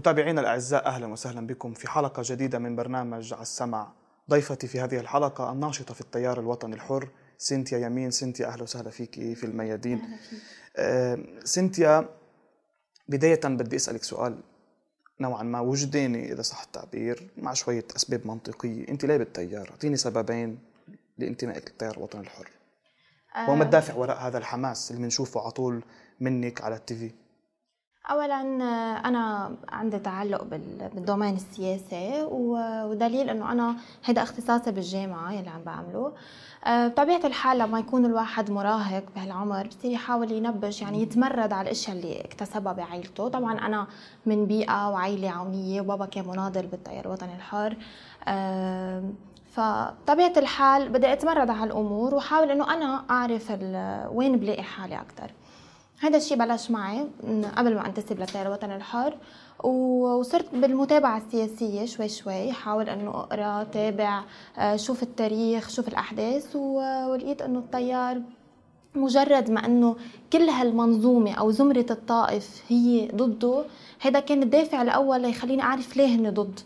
متابعينا الأعزاء أهلا وسهلا بكم في حلقة جديدة من برنامج على السمع ضيفتي في هذه الحلقة الناشطة في التيار الوطني الحر سنتيا يمين. سنتيا أهلا وسهلا فيك في الميادين. آه سنتيا بداية بدي أسألك سؤال نوعا ما وجداني إذا صح التعبير مع شوية أسباب منطقية. أنت ليه بالتيار أعطيني سببين لانتمائك للتيار الوطني الحر. آه وما الدافع وراء هذا الحماس اللي بنشوفه على طول منك على التيفي اولا أنا عندي تعلق بالدومين السياسي ودليل إنه أنا هذا اختصاصي بالجامعة يلي عم بعمله. آه، بطبيعة الحال لما يكون الواحد مراهق بهالعمر بصير يحاول ينبش يعني يتمرد على الأشياء اللي اكتسبها بعائلته طبعا أنا من بيئة وعائله عونية وبابا كان مناضل بالتيار الوطني الحر. آه، فطبيعه الحال بدي أتمرد على الأمور واحاول إنه أنا أعرف وين بلاقي حالي أكثر هذا الشيء بلش معي قبل ما أنتسب للتيار الوطني الحر وصرت بالمتابعة السياسية شوي شوي حاول إنه أقرأ تابع آه، شوف التاريخ شوف الأحداث ولقيت إنه التيار مجرد ما إنه كل هالمنظومة أو زمرة الطائف هي ضده هذا كان الدافع الأول ليخليني أعرف ليه هن ضد.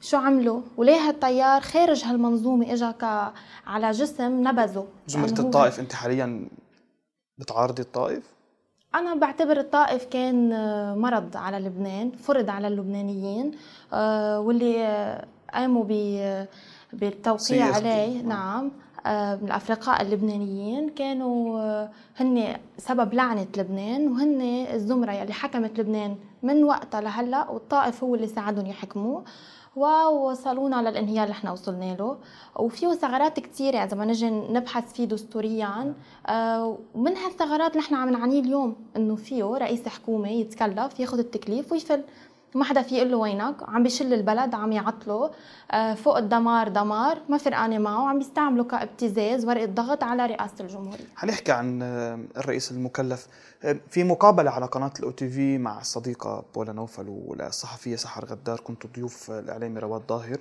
شو عملوا؟ وليه هالتيار خارج هالمنظومة اجى على جسم نبذه؟ زمرة يعني الطائف أنت حاليا بتعارضي الطائف؟ أنا بعتبر الطائف كان آه، مرض على لبنان فرض على اللبنانيين آه، واللي آه، قاموا بالتوقيع عليه. نعم. الأفرقاء اللبنانيين كانوا هن سبب لعنة لبنان وهن الزمرة اللي حكمت لبنان من وقتها لهلأ والطائف هو اللي ساعدهم يحكموه. ووصلونا للانهيار اللي إحنا وصلنا له. وفيه ثغرات كثيرة إذا ما نجي نبحث فيه دستوريا. آه، ومن هالثغرات نحن عم نعانيه اليوم إنه فيه رئيس حكومة يتكلف ياخذ التكليف ويفل. ما حدا في يقول له وينك؟ عم بيشل البلد عم يعطله آه، فوق الدمار دمار. ما فرقانه معه. عم يستعمله كابتزاز ورقة ضغط على رئاسة الجمهورية. حنحكي عن آه، الرئيس المكلف. آه، في مقابلة على قناة ال OTV مع الصديقة بولا نوفل والصحفية سحر غدار كنت ضيوف الإعلامي رواد ظاهر.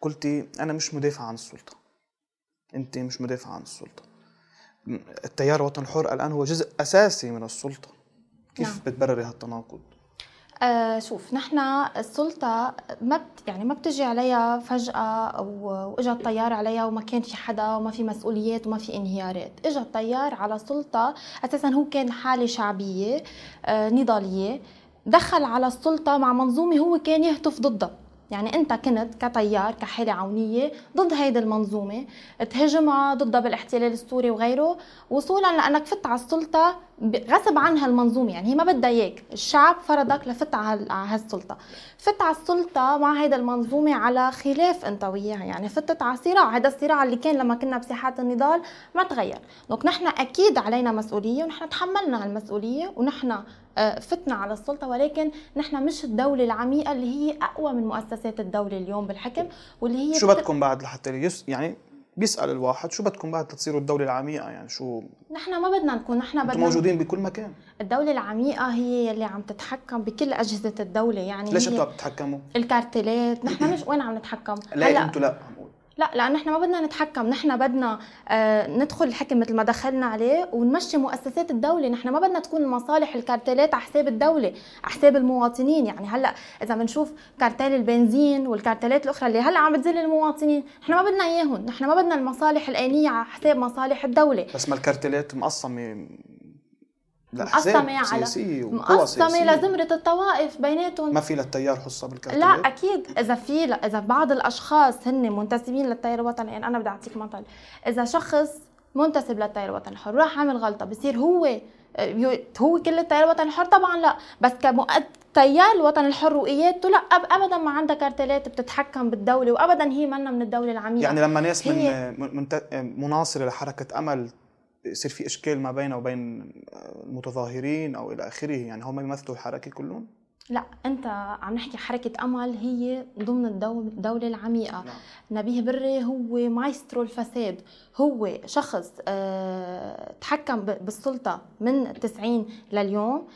قلتي أنا مش مدافع عن السلطة. أنت مش مدافع عن السلطة. التيار الوطني الحر الآن هو جزء أساسي من السلطة. كيف نعم. بتبرري هالتناقض آه شوف نحن السلطة ما بت يعني ما بتجي عليها فجأة واجى الطيار عليها وما كان في حدا وما في مسؤوليات وما في انهيارات، اجى الطيار على سلطة أساسا هو كان حالة شعبية آه نضالية. دخل على السلطة مع منظومة هو كان يهتف ضدها. يعني أنت كنت كطيار كحالة عونية ضد هيدي المنظومة تهاجمها ضدها بالاحتلال السوري وغيره. وصولا لأنك فت على السلطة غصب عنها المنظومة يعني هي ما بدها إياك الشعب فرضك لفت على هالسلطة. فت على السلطة مع هيدا المنظومة على خلاف أنت وياها يعني فتت على صراع هذا الصراع اللي كان لما كنا بساحات النضال ما تغير. دونك نحن أكيد علينا مسؤولية ونحن تحملنا هالمسؤولية ونحن آه، فتنا على السلطة ولكن نحن مش الدولة العميقة اللي هي أقوى من مؤسسات الدولة اليوم بالحكم واللي هي شو بدكم بعد لحتى يعني بيسأل الواحد شو بدكم بعد تصيروا الدولة العميقة؟ يعني شو نحن ما بدنا نكون نحن بدنا موجودين بكل مكان. الدولة العميقة هي اللي عم تتحكم بكل أجهزة الدولة يعني ليش أنتم عم تتحكموا؟ الكارتلات نحن مش وين عم نتحكم؟ لا أنتم لا لا لأن إحنا ما بدنا نتحكم نحن بدنا آه ندخل الحكم مثل ما دخلنا عليه ونمشي مؤسسات الدولة. نحن ما بدنا تكون مصالح الكارتيلات على حساب الدولة على حساب المواطنين. يعني هلأ إذا بنشوف كارتيل البنزين والكارتيلات الأخرى اللي هلأ عم بتذل المواطنين نحن ما بدنا إياهم. نحن ما بدنا المصالح الآنية على حساب مصالح الدولة. بس ما الكارتيلات مقسمة مقسمة على مقسمة لزمرة الطوائف بيناتهم. ما في للتيار حصة بالكارتلات؟ لا أكيد. إذا في إذا بعض الأشخاص هن منتسبين للتيار الوطني يعني أنا بدي أعطيك مثل إذا شخص منتسب للتيار الوطني الحر راح عامل غلطة بصير هو هو كل التيار الوطني الحر؟ طبعا لا. بس كمبدأ تيار الوطني الحر وقيادته لا. ابدا ما عندها كارتلات بتتحكم بالدولة وابدا هي منا من الدولة العميقة. يعني لما ناس من مناصرة لحركة أمل يصير في إشكال ما بينه وبين المتظاهرين أو إلى آخره؟ يعني هم بيمثلوا الحركة كلهم؟ لا أنت عم نحكي حركة أمل هي ضمن الدولة العميقة. نعم. نبيه بري هو مايسترو الفساد. هو شخص آه تحكم بالسلطة من 90 لليوم.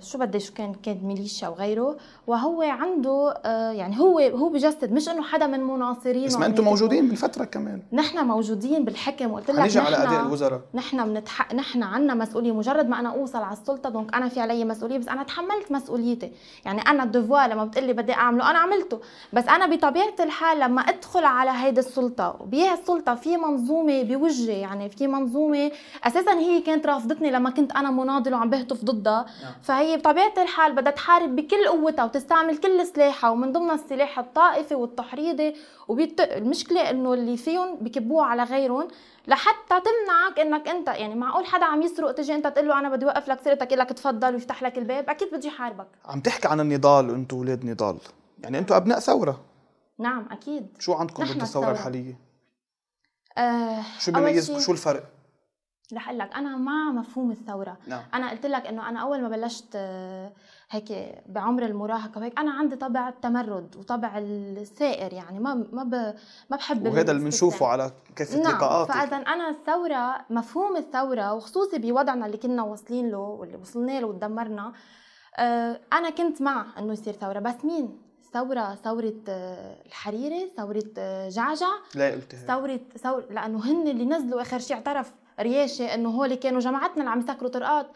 شو بدي شو كان كان ميليشيا وغيره. وهو عنده آه يعني هو هو بجسد مش إنه حدا من مناصرين بس ما أنتم موجودين بالفترة كمان. نحن موجودين بالحكم. وقلت لك نحن على أداء الوزراء. نحن بنتح... نحن عنا مسؤولية. مجرد ما أنا أوصل على السلطة دونك أنا في علي مسؤولية بس أنا تحملت مسؤوليتي. يعني أنا الدفوار لما بتقلي بدي أعمله أنا عملته. بس أنا بطبيعة الحال لما أدخل على هيدي السلطة وبيها السلطة في منظومة بوجهي يعني في منظومة أساسا هي كانت رافضتني لما كنت أنا مناضل وعم بهتف ضدها. فهي بطبيعة الحال بدها تحارب بكل قوتها وتستعمل كل سلاحها ومن ضمن السلاح الطائفي والتحريضي. وبيت... المشكلة إنه اللي فيهم بكبوها على غيرهم لحتى تمنعك إنك انت يعني معقول حدا عم يسرق تجي أنت تقول له أنا بدي اوقف لك سرقتك يقول لك تفضل ويفتح لك الباب. أكيد بده يحاربك. عم تحكي عن النضال وأنتم أولاد نضال. يعني أنتم أبناء ثورة. نعم أكيد. شو عندكم ضد الثورة. الحالية؟ آه شو بيميزكم؟ شو الفرق؟ رح أقول لك أنا مع مفهوم الثورة. نعم. أنا قلت لك إنه أنا أول ما بلشت آه، هيك بعمر المراهقة وهيك أنا عندي طبع التمرد وطبع الثائر يعني ما ما ب... ما بحب وهذا اللي بنشوفه على كافه نعم. لقاءاتك فاذا أنا الثورة مفهوم الثورة وخصوصي بوضعنا اللي كنا واصلين له واللي وصلنا له وتدمرنا آه، أنا كنت مع إنه يصير ثورة. بس مين؟ ثورة ثورة آه، الحريري ثورة جعجع. لا قلت ثورة ثورة لأنه هن اللي نزلوا آخر شيء اعترف رياشة إنه هول كانوا جماعتنا اللي عم يسكروا طرقات.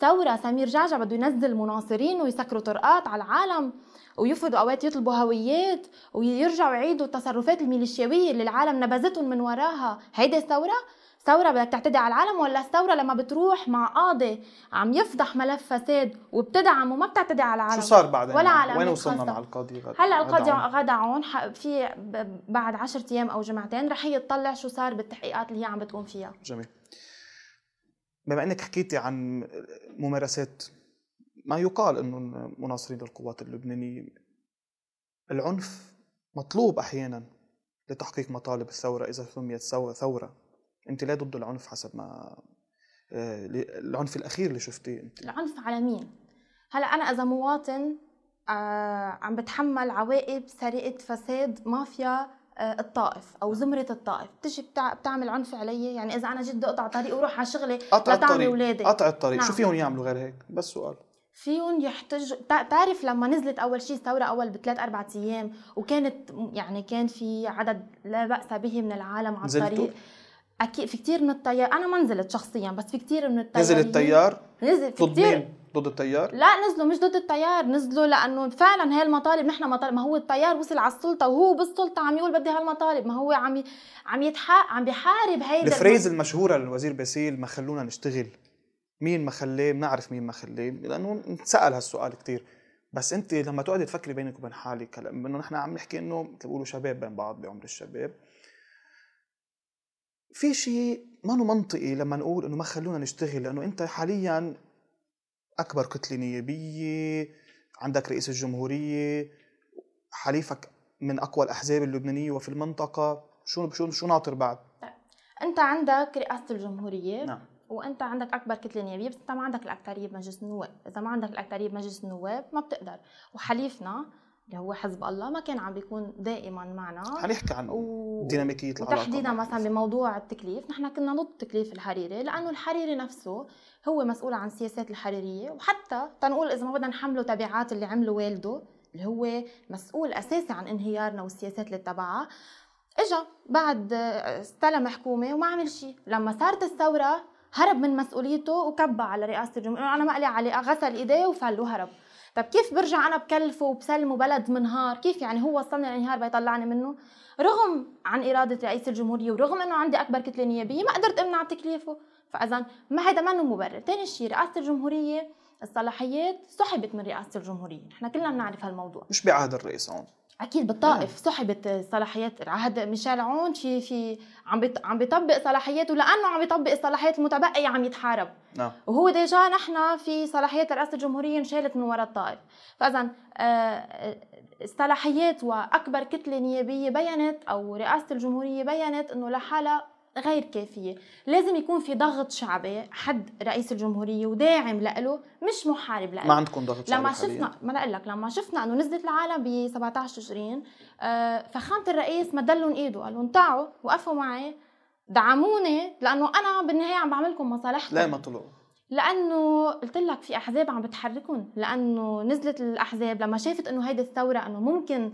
ثورة سمير جعجع بده ينزل مناصرين ويسكروا طرقات على العالم ويفرضوا أوقات يطلبوا هويات ويرجعوا يعيدوا التصرفات الميليشياوية اللي العالم نبذتهم من وراها. هيدي الثورة ثورة بدك تعتدي على العالم ولا الثورة لما بتروح مع قاضي عم يفضح ملف فساد وبتدعم وما بتعتدي على العالم؟ شو صار بعدين؟ ولا على وين وصلنا مع القاضي؟ غدا؟ هلا القاضي غدا عون. في بعد 10 أيام أو جمعتين رح هي تطلع شو صار بالتحقيقات اللي هي عم بتقوم فيها. جميل. بما إنك حكيتي عن ممارسات ما يقال إنه مناصرين للقوات اللبنانية العنف مطلوب أحيانا لتحقيق مطالب الثورة إذا سميت ثورة؟ انت لا ضد العنف حسب ما آه، العنف الأخير اللي شفتيه انت. العنف على مين؟ هلا أنا إذا مواطن آه، عم بتحمل عواقب سرقة فساد مافيا آه، الطائف أو زمرة الطائف. بتجي بتعمل عنف علي؟ يعني إذا أنا جيت بدي أقطع طريق وأروح على شغلي لطعمي اولادي قطع الطريق. نعم. شو فيهم يعملوا غير هيك؟ بس سؤال. فيهم يحتج تعرف لما نزلت أول شيء الثورة أول بثلاث أربع أيام وكانت يعني كان في عدد لا بأس به من العالم على الطريق. أكيد في كثير من التيار أنا ما نزلت شخصيا بس في كثير من التيار نزل التيار نزل في ضد مين؟ ضد التيار لا نزلوا مش ضد التيار نزلوا لأنه فعلا هي المطالب نحن مطالب. ما هو التيار وصل على السلطة وهو بالسلطة عم يقول بدي هالمطالب. ما هو عم. عم يتحق عم بيحارب هيدا الفريز الم... المشهورة للوزير باسيل ما خلونا نشتغل. مين ما خلاه؟ بنعرف مين ما خلاه لأنه انسال هالسؤال كثير بس أنت لما تقعدي تفكري بينك وبين حالك هلا انه نحن عم نحكي إنه مثل بيقولوا شباب بين بعض بعمر الشباب. في شيء ما منطقي لما نقول إنه ما خلونا نشتغل لأنه أنت حاليا أكبر كتلة نيابية عندك رئيس الجمهورية حليفك من أقوى الأحزاب اللبنانية وفي المنطقة. شو شو شو ناطر بعد؟ طيب، أنت عندك رئاسة الجمهورية نعم. وأنت عندك أكبر كتلة نيابية بس أنت ما عندك الاكثريه بمجلس النواب، إذا ما عندك الاكثريه بمجلس النواب ما بتقدر، وحليفنا اللي هو حزب الله ما كان عم بيكون دائما معنا. حنحكي عن و... ديناميكية العلاقة وتحديدا مثلا بموضوع التكليف. نحن كنا ضد تكليف الحريري لأنه الحريري نفسه هو مسؤول عن السياسات الحريرية. وحتى تنقول إذا ما بدنا نحمله تبعات اللي عمله والده اللي هو مسؤول أساسي عن انهيارنا والسياسات اللي اتبعها إجا بعد استلم حكومة وما عمل شيء. لما صارت الثورة هرب من مسؤوليته وكبى على رئاسة الجمهورية. أنا ما لي عليه غسل إيديه وفل وهرب طب كيف برجع أنا بكلفه وبسلمه بلد منهار كيف يعني هو وصلني لانهيار بيطلعني منه؟ رغم عن إرادة رئيس الجمهورية ورغم إنه عندي أكبر كتلة نيابية ما قدرت أمنع تكليفه. فاذا ما هذا منه مبرر. ثاني شيء رئاسة الجمهورية الصلاحيات سحبت من رئاسة الجمهورية. نحن كلنا بنعرف هالموضوع. مش بعهد الرئيس هون. أكيد بالطائف سحبت صلاحيات عهد ميشيل عون في في عم عم بيطبق صلاحياته لأنه عم بيطبق الصلاحيات المتبقية عم يتحارب. نعم. وهو ديجا نحن في صلاحيات رئاسة الجمهورية انشالت من وراء الطائف. فاذا الصلاحيات آه، وأكبر كتلة نيابية بينت أو رئاسة الجمهورية بينت إنه لحالها غير كافية. لازم يكون في ضغط شعبي حد رئيس الجمهورية وداعم له مش محارب له ما عندكم ضغط شعبي لما شفنا ما لك لما شفنا إنه نزلت العالم ب 17 تشرين آه فخامة الرئيس مدلهم إيده قال لهم تعوا وقفوا معي دعموني لأنه أنا بالنهاية عم بعمل لكم مصالحكم. لا ما طلعوا. لأنه قلت لك في أحزاب عم بتحركهم لأنه نزلت الأحزاب لما شافت إنه هيدي الثورة إنه ممكن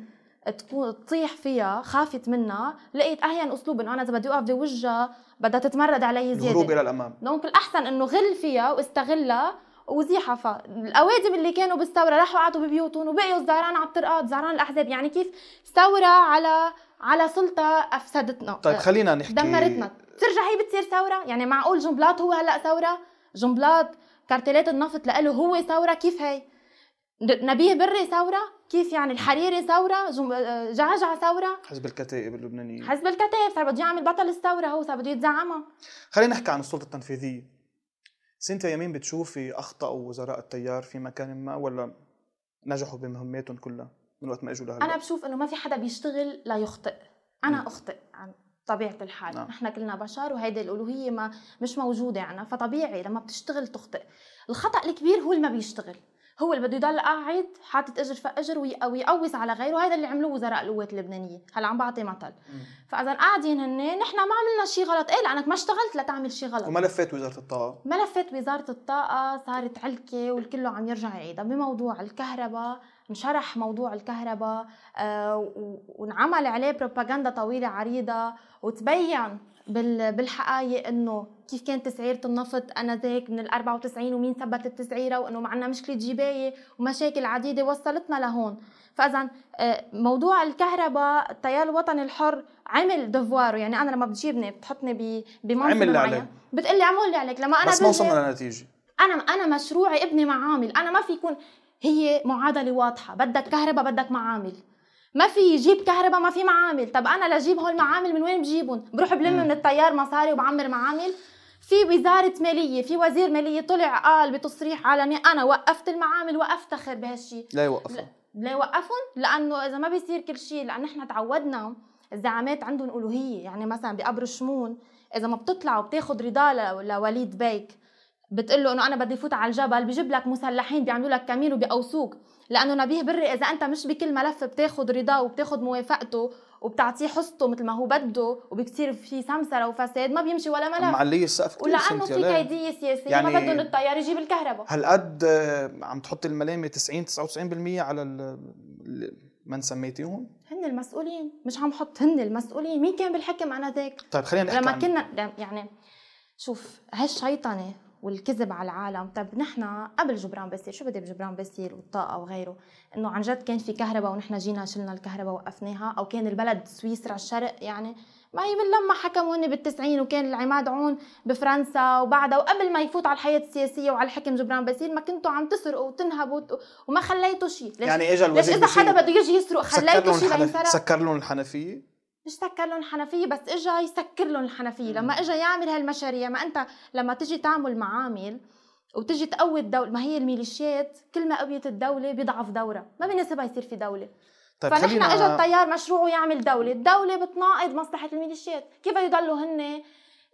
تكون تطيح فيها خافت منها لقيت اهين أسلوب إنه أنا إذا بدي اوقف بوجهها بدها تتمرد علي زيادة. الهروب إلى الأمام. دونك الاحسن إنه غل فيها واستغلها وزيحها. فالاوادم اللي كانوا بالثوره راحوا قعدوا ببيوتهم وبقيوا الزعران على الطرقات زعران الأحزاب. يعني كيف ثوره على على سلطة أفسدتنا. طيب خلينا نحكي. دمرتنا. ترجع هي بتصير ثورة؟ يعني معقول جنبلاط هو هلأ ثورة؟ جنبلاط كارتيلات النفط لإله هو ثورة؟ كيف هي؟ نبيه بري ثورة؟ كيف يعني الحريري ثورة؟ جعجع ثورة؟ حزب الكتائب اللبنانيه حزب الكتائب صار بده يعمل بطل الثورة هو صار بده يتزعمها. خلينا نحكي عن السلطة التنفيذية. سنتيا يمين بتشوفي اخطاوا وزراء التيار في مكان ما ولا نجحوا بمهماتهم كلها من وقت ما إجوا لهلا؟ أنا بشوف إنه ما في حدا بيشتغل لا يخطئ. أنا م. أخطئ عن طبيعة الحال. نعم. نحن كلنا بشر وهيدي الألوهية ما مش موجودة عنا فطبيعي لما بتشتغل تخطئ. الخطأ الكبير هو اللي ما بيشتغل. هو اللي بده يضل قاعد حاطط إجر فاجر ويقوس على غيره. وهذا اللي عملوه وزراء القوات اللبنانية. هلا عم بعطي مثل. فإذا قاعدين هن نحن ما عملنا شيء غلط. إيه لأنك ما اشتغلت لتعمل شيء غلط. وملفات وزارة الطاقة. ملفات وزارة الطاقة صارت علكة والكل عم يرجع يعيدها بموضوع الكهرباء انشرح موضوع الكهرباء آه وانعمل عليه بروباغندا طويلة عريضة وتبين بالحقائق إنه كيف كانت تسعيره النفط آنذاك من ال 94 ومين ثبت التسعيره وإنه معنا مشكله جباية ومشاكل عديدة وصلتنا لهون. فاذا آه، موضوع الكهرباء التيار الوطني الحر عمل دفواره يعني أنا لما بتجيبني بتحطني بمنصب معين. بتقول لي اعمل لي عليك. لما أنا بس ما وصلنا لنتيجه أنا أنا مشروعي ابني معامل. أنا ما في يكون هي معادلة واضحة. بدك كهرباء بدك معامل. ما في يجيب كهرباء ما في معامل. طب أنا لجيب هول المعامل من وين بجيبهم؟ بروح بلم من التيار مصاري وبعمر معامل. في وزارة مالية في وزير مالية طلع قال بتصريح عالمي أنا وقفت المعامل وأفتخر بهالشيء لا يوقفهم لا يوقفهم لأنه إذا ما بيصير كل شيء لأن إحنا تعودنا الزعامات عندهم ألوهية. يعني مثلا بقبر الشمون إذا ما بتطلع وبتاخذ رضا لوليد بيك بتقول له إنه أنا بدي فوت على الجبل بجيب لك مسلحين بيعملوا لك كمين وبيقوسوك. لأنه نبيه بري إذا أنت مش بكل ملف بتاخذ رضاه وبتاخذ موافقته وبتعطيه حصته مثل ما هو بده وبكثير في سمسرة وفساد ما بيمشي ولا ملف. معليه السقف ولأنه في كيدية سياسية يعني ما بدهم التيار يجيب الكهرباء. هالقد آه، عم تحط الملامة 90 99% على من سميتيهم هن المسؤولين مش عم حط هن المسؤولين. مين كان بالحكم آنذاك؟ طيب خلينا نحكي لما كنا يعني شوف هالشيطنة والكذب على العالم. طب نحن قبل جبران باسيل شو بدي بجبران باسيل والطاقة وغيره؟ إنه عن جد كان في كهرباء ونحن جينا شلنا الكهرباء وقفناها أو كان البلد سويسرا الشرق يعني. ما هي من لما حكموا هن بالتسعين وكان العماد عون بفرنسا وبعدها وقبل ما يفوت على الحياة السياسية وعلى الحكم جبران باسيل ما كنتوا عم تسرقوا وتنهبوا وما خليتوا شيء. يعني اجى ليش إذا حدا بده يجي يسرق خليتوا شيء لينسرق سكر لهم الحنفية؟ مش سكر لهم الحنفية بس اجى يسكر لهم الحنفية. لما اجى يعمل هالمشاريع ما أنت لما تجي تعمل معامل وتجي تقوي الدولة ما هي الميليشيات كل ما قويت الدولة بيضعف دورها. ما بيناسبها يصير في دولة. طيب فنحن خلينا... اجى التيار مشروعه يعمل دولة. الدولة بتناقض مصلحة الميليشيات. كيف يضلوا هن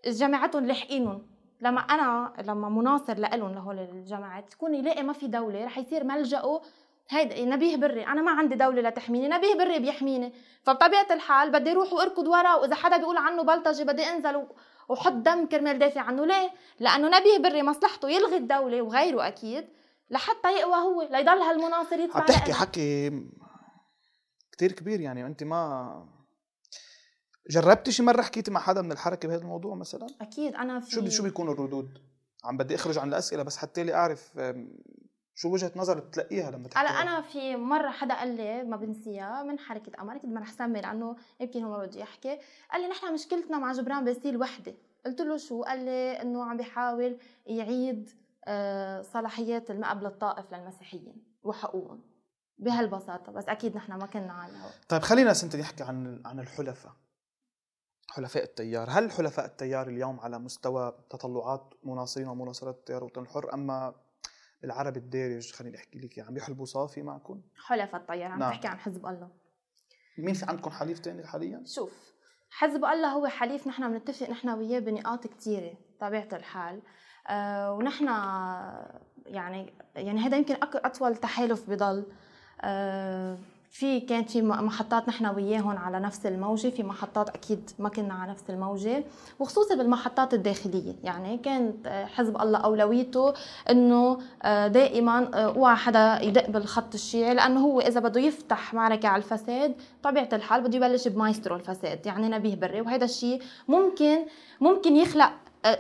جماعتهم لاحقينهم لما أنا لما مناصر لهم لهول الجماعات تكون يلاقي ما في دولة رح يصير ملجأه هيدا نبيه بري أنا ما عندي دولة لتحميني نبيه بري بيحميني. فبطبيعة الحال بدي أروح وأركض ورا وإذا حدا بيقول عنه بلطجي بدي أنزل وحط دم كرمال دافع عنه. ليه؟ لأنه نبيه بري مصلحته يلغي الدولة وغيره أكيد لحتى يقوى هو ليضل هالمناصر يدفع عم تحكي حكي كثير كبير يعني أنت ما جربتي شي مرة حكيتي مع حدا من الحركة بهذا الموضوع مثلا؟ أكيد أنا في شو شو بيكونوا الردود؟ عم بدي أخرج عن الأسئلة بس حتى لي أعرف شو وجهة نظر بتلاقيها لما تحكي هلا أنا في مرة حدا قال لي ما بنسيها من حركة قمر أكيد ما رح سمي لأنه يمكن هو ما بده يحكي. قال لي نحن مشكلتنا مع جبران باسيل وحدة. قلت له شو؟ قال لي إنه عم بيحاول يعيد آه، صلاحيات المقابله الطائف للمسيحيين وحقوقهم بهالبساطة بس أكيد نحن ما كنا على الهواء طيب خلينا سنتي نحكي عن عن الحلفاء. حلفاء التيار. هل حلفاء التيار اليوم على مستوى تطلعات مناصرين ومناصرات التيار الوطني الحر أما العرب الدارج خليني أحكي لك عم يحلبوا صافي معكم؟ حلف الطيار عم نعم. تحكي عن حزب الله. مين في عندكم حليف ثاني حاليا؟ شوف حزب الله هو حليف نحن بنتفق نحن وياه بنقاط كثيره طبيعة الحال. آه ونحن يعني يعني هذا يمكن أطول تحالف بضل. آه في كانت في محطات نحن وياهم على نفس الموجة في محطات أكيد ما كنا على نفس الموجة وخصوصا بالمحطات الداخلية. يعني كانت آه، حزب الله أولويته إنه آه، دائما آه، أوعى حدا يدق بالخط الشيعي لأنه هو إذا بده يفتح معركة على الفساد طبيعه الحال بده يبلش بمايسترو الفساد. يعني نبيه بري وهذا الشيء ممكن ممكن يخلق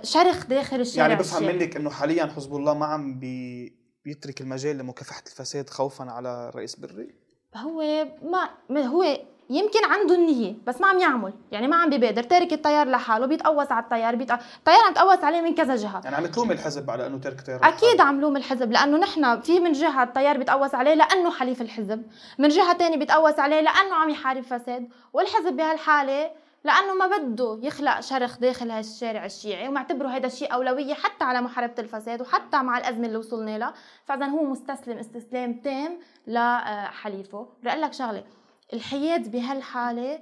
شرخ داخل الشارع يعني بفهم منك إنه حاليا حزب الله ما عم بي بيترك المجال لمكافحة الفساد خوفا على الرئيس بري؟ هو ما هو يمكن عنده النية بس ما عم يعمل. يعني ما عم بيبادر تارك التيار لحاله بيتقوس على التيار بيتق... التيار عم تقوس عليه من كذا جهة. يعني عم تلوم الحزب على إنه تارك التيار أكيد عم لوم الحزب لأنه نحن في من جهة التيار بيتقوس عليه لأنه حليف الحزب. من جهة ثانية بيتقوس عليه لأنه عم يحارب فساد. والحزب بهالحالة لأنه ما بده يخلق شرخ داخل هالشارع الشيعي ومعتبره هذا الشيء أولوية حتى على محاربة الفساد وحتى مع الأزمة اللي وصلنا لها. فاذا هو مستسلم استسلام تام لحليفه بدي أقول لك شغلة الحياد بهالحالة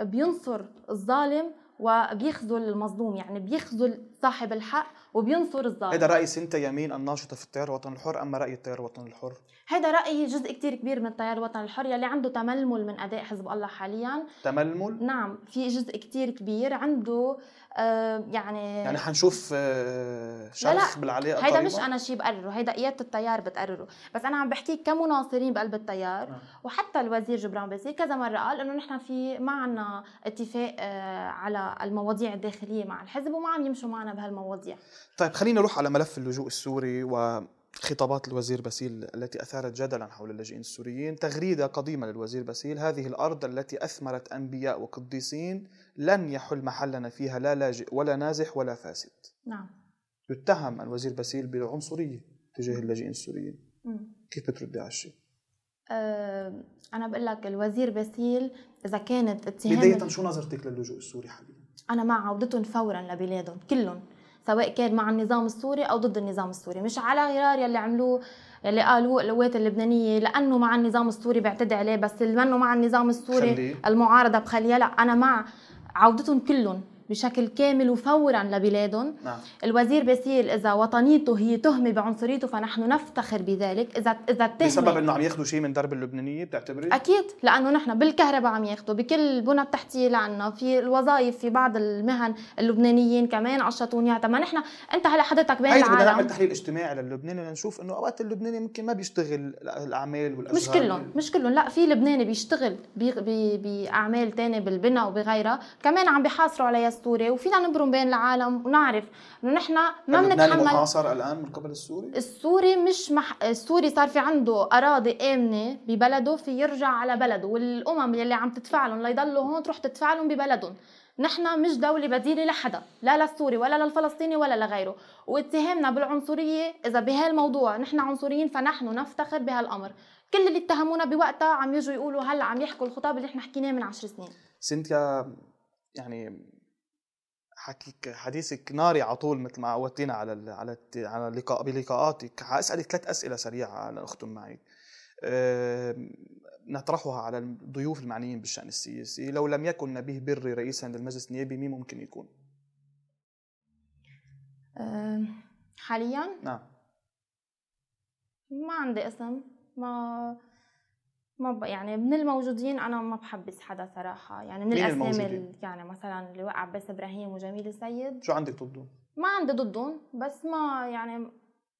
بينصر الظالم وبيخذل المظلوم يعني بيخذل صاحب الحق وبينصر الظالم. هذا رأي سنتا يمين الناشطة في التيار الوطني الحر أما رأي التيار الوطني الحر؟ هذا رايي جزء كتير كبير من التيار الوطني الحر يلي عنده تململ من أداء حزب الله حاليا. تململ؟ نعم في جزء كتير كبير عنده يعني يعني حنشوف آه شرخ بالعلاقه هيدا مش أنا شيء بقرره هيدا قياده التيار بتقرره. بس أنا عم بحكيك كمناصرين بقلب التيار آه. وحتى الوزير جبران باسيل كذا مرة قال إنه نحن في ما عنا اتفاق آه على المواضيع الداخلية مع الحزب وما عم يمشوا معنا بهالمواضيع. طيب خلينا نروح على ملف اللجوء السوري و خطابات الوزير باسيل التي أثارت جدلا حول اللاجئين السوريين تغريدة قديمة للوزير باسيل. هذه الأرض التي أثمرت أنبياء وقديسين لن يحل محلنا فيها لا لاجئ ولا نازح ولا فاسد. نعم. يتهم الوزير باسيل بالعنصرية تجاه اللاجئين السوريين. كيف بتردي على الشيء؟ أه أنا بقول لك الوزير باسيل إذا كانت اتهام بداية شو نظرتك للجوء السوري حاليا؟ أنا مع عودتهم فورا لبلادهم كلهم. سواء كان مع النظام السوري أو ضد النظام السوري مش على غرار يلي عملوه يلي قالوه القوات اللبنانية لأنه مع النظام السوري بعتدي عليه بس اللي منه مع النظام السوري خليه. المعارضة بخليها لا أنا مع عودتهم كلهم بشكل كامل وفورا لبلادهم. نعم. الوزير باسيل إذا وطنيته هي تهمة بعنصريته فنحن نفتخر بذلك. اذا إذا التهمه بسبب إنه عم ياخذوا شيء من درب اللبنانية بتعتبري؟ أكيد لأنه نحن بالكهرباء عم ياخذوا بكل البنى التحتيه لعنا في الوظائف في بعض المهن اللبنانيين كمان عشطون اياها ما نحن أنت هلا حضرتك بين العالم بدنا نعمل تحليل اجتماعي للبناني لنشوف إنه أوقات اللبناني ممكن ما بيشتغل الأعمال والاشغال مش كلهم مش كلهم. لا في لبناني بيشتغل بأعمال ثانية بالبناء وبغيرها. كمان عم بيحاصروا عليها السوري وفينا نبرم بين العالم ونعرف إنه نحن ما بنتحمل. محاصر الآن من قبل السوري؟ السوري مش مح... السوري صار في عنده أراضي آمنة ببلده في يرجع على بلده والأمم يلي عم تدفع لهم ليضلوا هون تروح تدفع لهم ببلدهم. نحن مش دولة بديلة لحدا لا للسوري ولا للفلسطيني ولا لغيره. واتهامنا بالعنصرية إذا بهالموضوع نحن عنصريين فنحن نفتخر بهالأمر. كل اللي اتهمونا بوقتها عم يجوا يقولوا هلأ عم يحكوا الخطاب اللي إحنا حكيناه من عشر سنين. سنتيا يعني حكيك حديثك ناري على طول مثل ما عودتينا على ال على على اللقاء بلقاءاتك. حأسألك ثلاث أسئلة سريعة لاختم معي نطرحها على الضيوف المعنيين بالشأن السياسي. لو لم يكن نبيه بري رئيسا للمجلس النيابي مين ممكن يكون؟ حاليا؟ نعم. ما عندي أسم. ما ما يعني من الموجودين أنا ما بحبس حدا صراحة. يعني من الأسامي يعني مثلا اللي وقع عباس إبراهيم وجميل السيد. شو عندك ضدهم؟ ما عندي ضدهم بس ما يعني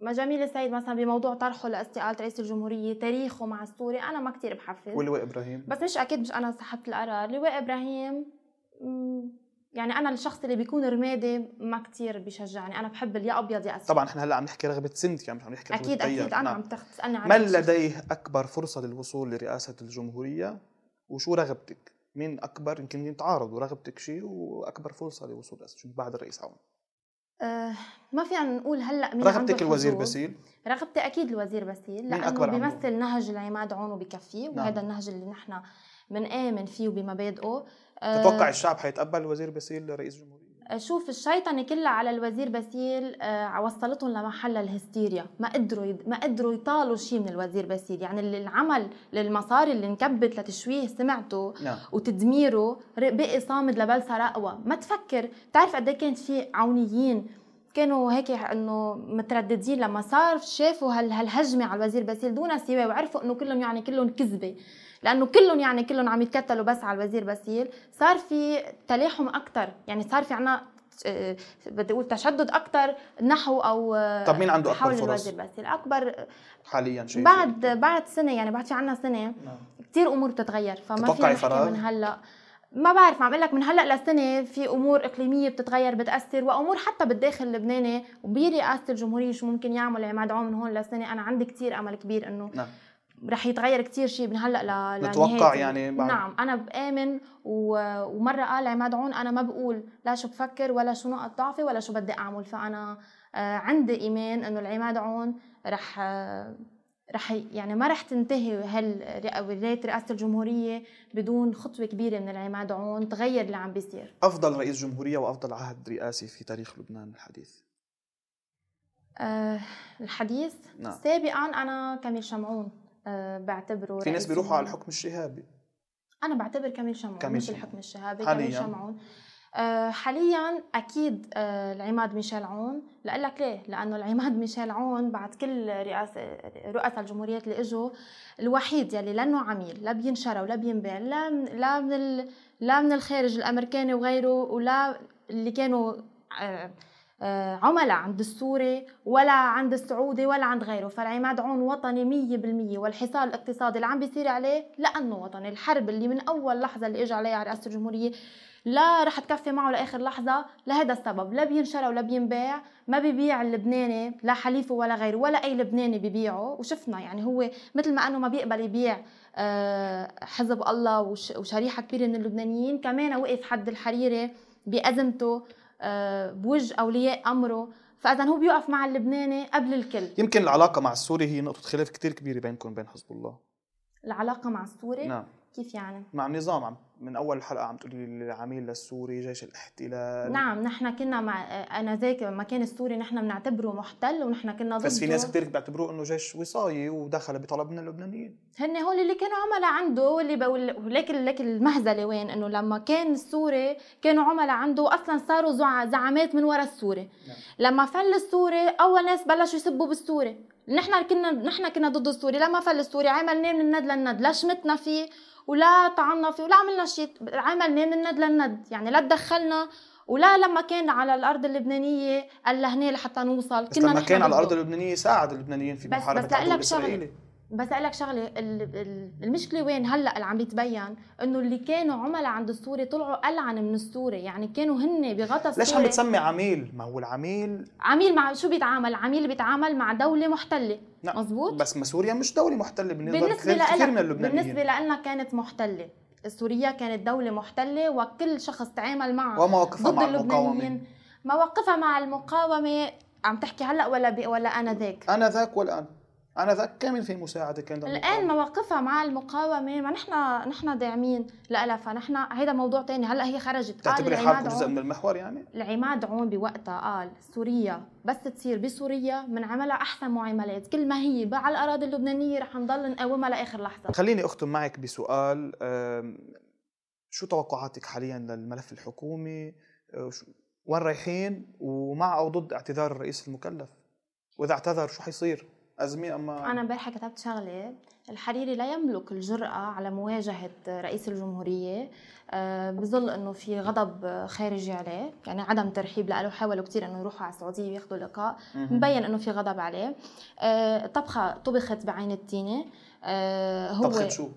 ما جميل السيد مثلا بموضوع طرحه لاستقاله رئيس الجمهورية تاريخه مع السوري أنا ما كثير بحفز. ولواء إبراهيم؟ بس مش أكيد مش أنا سحبت القرار. لواء إبراهيم يعني أنا الشخص اللي بيكون رمادي ما كتير بيشجعني. أنا بحب يا أبيض يا أسود. طبعا إحنا هلأ عم نحكي رغبة سنتي يعني مش عم نحكي أكيد أكيد. أنا نعم. عم تسألني عن من لديه أكبر فرصة للوصول لرئاسة الجمهورية؟ وشو رغبتك؟ مين أكبر؟ يمكن يتعارضوا. رغبتك شيء وأكبر فرصة للوصول بعد الرئيس عون. أه ما فينا نقول هلأ مين رغبتك الوزير باسيل؟ رغبتي أكيد الوزير باسيل لأنه بيمثل نهج العماد عون وبكفيه نعم. وهذا النهج اللي نحن بنآمن فيه وبمبادئه تتوقع آه، الشعب حيتقبل الوزير باسيل رئيس جمهورية؟ شوف الشيطنة كلها على الوزير باسيل آه، وصلتهم لمحل الهستيريا. ما قدروا ما قدروا يطالوا شيء من الوزير باسيل. يعني اللي العمل للمصاري اللي انكبت لتشويه سمعته نعم. وتدميره بقي صامد لا بل صار أقوى. ما تفكر بتعرف قد إيه كانت في عونيين كانوا هيك إنه مترددين لما صار شافوا هالهجمة على الوزير باسيل؟ دون سوى وعرفوا إنه كلهم يعني كلهم كذبة. لأنه كلهم يعني كلهم عم يتكتلوا بس على الوزير باسيل. صار في تلاحم أكثر يعني صار في عنا آه، بدي أقول تشدد أكثر نحو أو طب مين عنده أكبر حول فرص؟ الوزير باسيل. أكبر حاليا شيء بعد بعد سنة يعني بعد في عنا سنة نعم. كثير أمور بتتغير فما فراغ؟ نحكي من هلأ. ما بعرف عم أقول لك من هلأ لسنة في أمور إقليمية بتتغير بتأثر وأمور حتى بالداخل اللبناني وبرئاسه الجمهورية شو ممكن يعمل عماد عون من هون لسنة. أنا عندي كثير أمل كبير إنه نعم. رح يتغير كثير شيء من هلأ ل نتوقع يعني بعد- نعم أنا بآمن و... ومرة قال عماد عون أنا ما بقول لا شو بفكر ولا شو نقط ضعفي ولا شو بدي أعمل. فأنا آه، عندي إيمان إنه العماد عون رح آه، رح يعني ما رح تنتهي هال ولايه رئاسة الجمهورية بدون خطوة كبيرة من العماد عون تغير اللي عم بيصير. أفضل رئيس جمهورية وأفضل عهد رئاسي في تاريخ لبنان الحديث؟ أه الحديث؟ نعم. سابقا أنا كميل شمعون. بعتبره في ناس بيروحوا على. الحكم الشهابي أنا بعتبر كميل شمعون كميل مش شمعون. الحكم الشهابي حالياً. كميل شمعون آه، حاليا أكيد آه، العماد ميشيل عون لأقول لك ليه لأنه العماد ميشيل عون بعد كل رئاسه رؤساء الجمهوريات اللي إجوا الوحيد يلي لأنه عميل لا بينشرى ولا بينباع لا من لا من. لا من الخارج الأمريكاني وغيره ولا اللي كانوا آه، آه، عملاء عند السوري ولا عند السعودي ولا عند غيره. فالعماد عون وطني مية بالمية. والحصار الاقتصادي اللي عم بيصير عليه لأنه وطني. الحرب اللي من أول لحظة اللي إجى عليها رئاسة الجمهورية لا رح تكفي معه لآخر لحظة لهذا السبب. لا بينشرى ولا بينباع ما بيبيع اللبناني لا حليفة ولا غيره ولا أي لبناني ببيعه وشفنا يعني هو مثل ما أنه ما بيقبل يبيع آه، حزب الله وش- وشريحة كبيرة من اللبنانيين. كمان وقف حد الحريري بأزمته. آه، بوجه أولياء أمره. فاذا هو بيوقف مع اللبناني قبل الكل. يمكن العلاقة مع السوري هي نقطة خلاف كتير كبيرة بينكم وبين حزب الله. العلاقة مع السوري؟ نعم. كيف يعني؟ مع النظام عم من أول الحلقة عم تقولي لي العميل للسوري جيش الاحتلال. نعم نحن كنا مع أنا ذاك لما كان السوري نحن بنعتبره محتل ونحن كنا ضده بس في ناس كتير بيعتبروه إنه جيش وصايي ودخل بطلب من اللبنانيين. هن هول اللي كانوا عملاء عنده واللي بقول ولكن لكن المهزلة وين؟ إنه لما كان السوري كانوا عملاء عنده أصلا صاروا زع- زعامات من وراء السوري. نعم. لما فل السوري أول ناس بلشوا يسبوا بالسوري. نحن كنا نحن كنا ضد السوري. لما فل السوري عملناه من الند للند لا شمتنا فيه. ولا طعنا فيه ولا عملنا شيء عملناه من الند للند يعني لا تدخلنا ولا لما كان على الأرض اللبنانية قال لهنا لحتى نوصل بس لما كان على. الأرض اللبنانية ساعد اللبنانيين في بس- محاربة بس العدو لك شغلة. بس أقول لك شغلة ال- ال- المشكلة وين هلأ اللي عم بيتبين إنه اللي كانوا عملاء عند السوري طلعوا ألعن من السوري يعني كانوا هن بغطا السوري ليش عم بتسمي عميل؟ ما هو العميل عميل مع شو بيتعامل؟ عميل بيتعامل مع دولة محتلة. نعم. مزبوط؟ بس ما سوريا مش دولة محتلة بالنسبة لنا اللبنانيين. بالنسبة لنا كانت محتلة. سوريا كانت دولة محتلة وكل شخص تعامل معها ومواقفها مع اللبنانيين. مواقفها مع المقاومة عم تحكي هلأ ولا ولا أنا ذاك؟ أنا ذاك والان أنا ذاك كامل في مساعده كان الآن للمقاومة. مواقفها مع المقاومة ما نحن نحن داعمين لها فنحن هيدا موضوع تاني. هلأ هي خرجت قال تعتبري حالكم جزء من المحور يعني؟ العماد عون بوقتها قال سوريا بس تصير بسوريا بنعملها أحسن معاملات. كل ما هي على الأراضي اللبنانية رح نضل نقاومها لآخر لحظة. خليني أختم معك بسؤال. شو توقعاتك حاليا للملف الحكومي؟ شو- وين رايحين؟ ومع أو ضد اعتذار الرئيس المكلف؟ وإذا اعتذر شو حيصير؟ ازمه أما أنا امبارح كتبت شغله الحريري لا يملك الجرأة على مواجهة رئيس الجمهورية آه، بظل إنه في غضب خارجي عليه يعني عدم ترحيب له حاولوا كثير إنه يروحوا على السعودية وياخذوا لقاء. مبين إنه في غضب عليه آه، طبخة طبخت بعين التينة آه، هو طبخة شو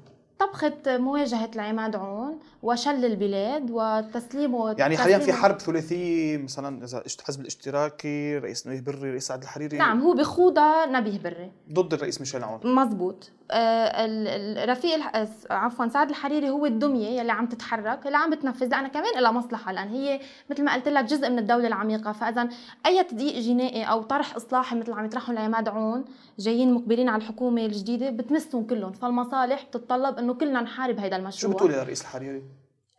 طبخة مواجهة العماد عون وشل البلاد وتسليمه يعني حاليا في حرب ثلاثية مثلا اشت- حزب الاشتراكي رئيس نبيه بري رئيس سعد الحريري؟ نعم هو بخوضها نبيه بري. ضد الرئيس ميشيل عون. مزبوط. رفيق الح- آه، عفوا سعد الحريري هو الدمية يلي عم تتحرك اللي عم بتنفذ لأنا كمان لها مصلحة لأن هي مثل ما قلت لك جزء من الدولة العميقة. فاذا أي تضييق جنائي أو طرح إصلاحي مثل عم يطرحوا العماد عون جايين مقبلين على الحكومة الجديدة بتمسهم كلهم. فالمصالح بتتطلب إنه كلنا نحارب هذا شو المشروع بتقولي للرئيس الحريري؟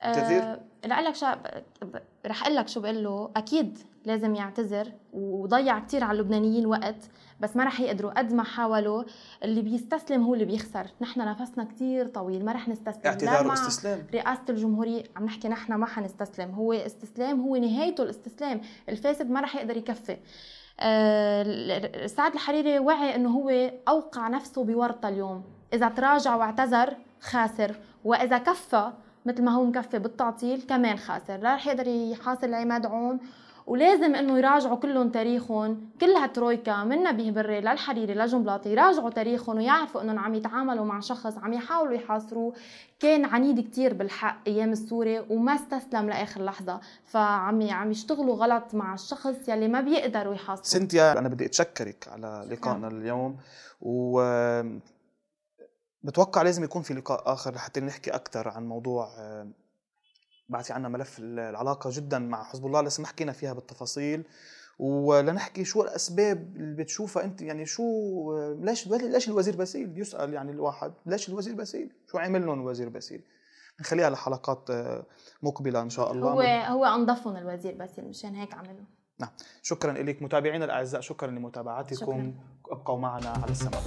آه رح أقول لك. ب- رح أقول لك شو بقول له. أكيد لازم يعتذر وضيع كثير على اللبنانيين وقت بس ما رح يقدروا قد ما حاولوا. اللي بيستسلم هو اللي بيخسر. نحن نفسنا كثير طويل ما رح نستسلم. اعتذار واستسلام. رئاسة الجمهورية عم نحكي نحن ما حنستسلم. هو استسلام هو نهايته الاستسلام. الفاسد ما رح يقدر يكفي. آه، سعد الحريري وعي إنه هو أوقع نفسه بورطة اليوم. إذا تراجع واعتذر خاسر. وإذا كفى مثل ما هو مكفي بالتعطيل كمان خاسر. لا رح يقدر يحاصل عماد عون ولازم إنه يراجعوا كلهم تاريخهم كل هالترويكا من نبيه بري للحريري لجنبلاطي يراجعوا تاريخهم ويعرفوا إنهم عم يتعاملوا مع شخص عم يحاولوا يحاصروه كان عنيد كتير بالحق أيام السوري وما استسلم لآخر لحظة. فعم عم يشتغلوا غلط مع الشخص يلي ما بيقدروا يحاصروا سنتيا أنا بدي أتشكرك على لقائنا اليوم. و بتوقع لازم يكون في لقاء آخر لحتى نحكي أكثر عن موضوع بعثي عنا ملف العلاقة جدا مع حزب الله. لسه ما حكينا فيها بالتفاصيل. ولنحكي شو الأسباب اللي بتشوفها أنت؟ يعني شو ليش ليش الوزير باسيل؟ بيسال يعني الواحد. ليش الوزير باسيل؟ شو عمل لهم الوزير باسيل؟ نخليها لحلقات مقبلة إن شاء الله. هو هو أنظفهم الوزير باسيل مشان هيك عملوا. نعم. شكرا لك متابعينا الأعزاء شكرا لمتابعتكم. شكرا. ابقوا معنا على السماء.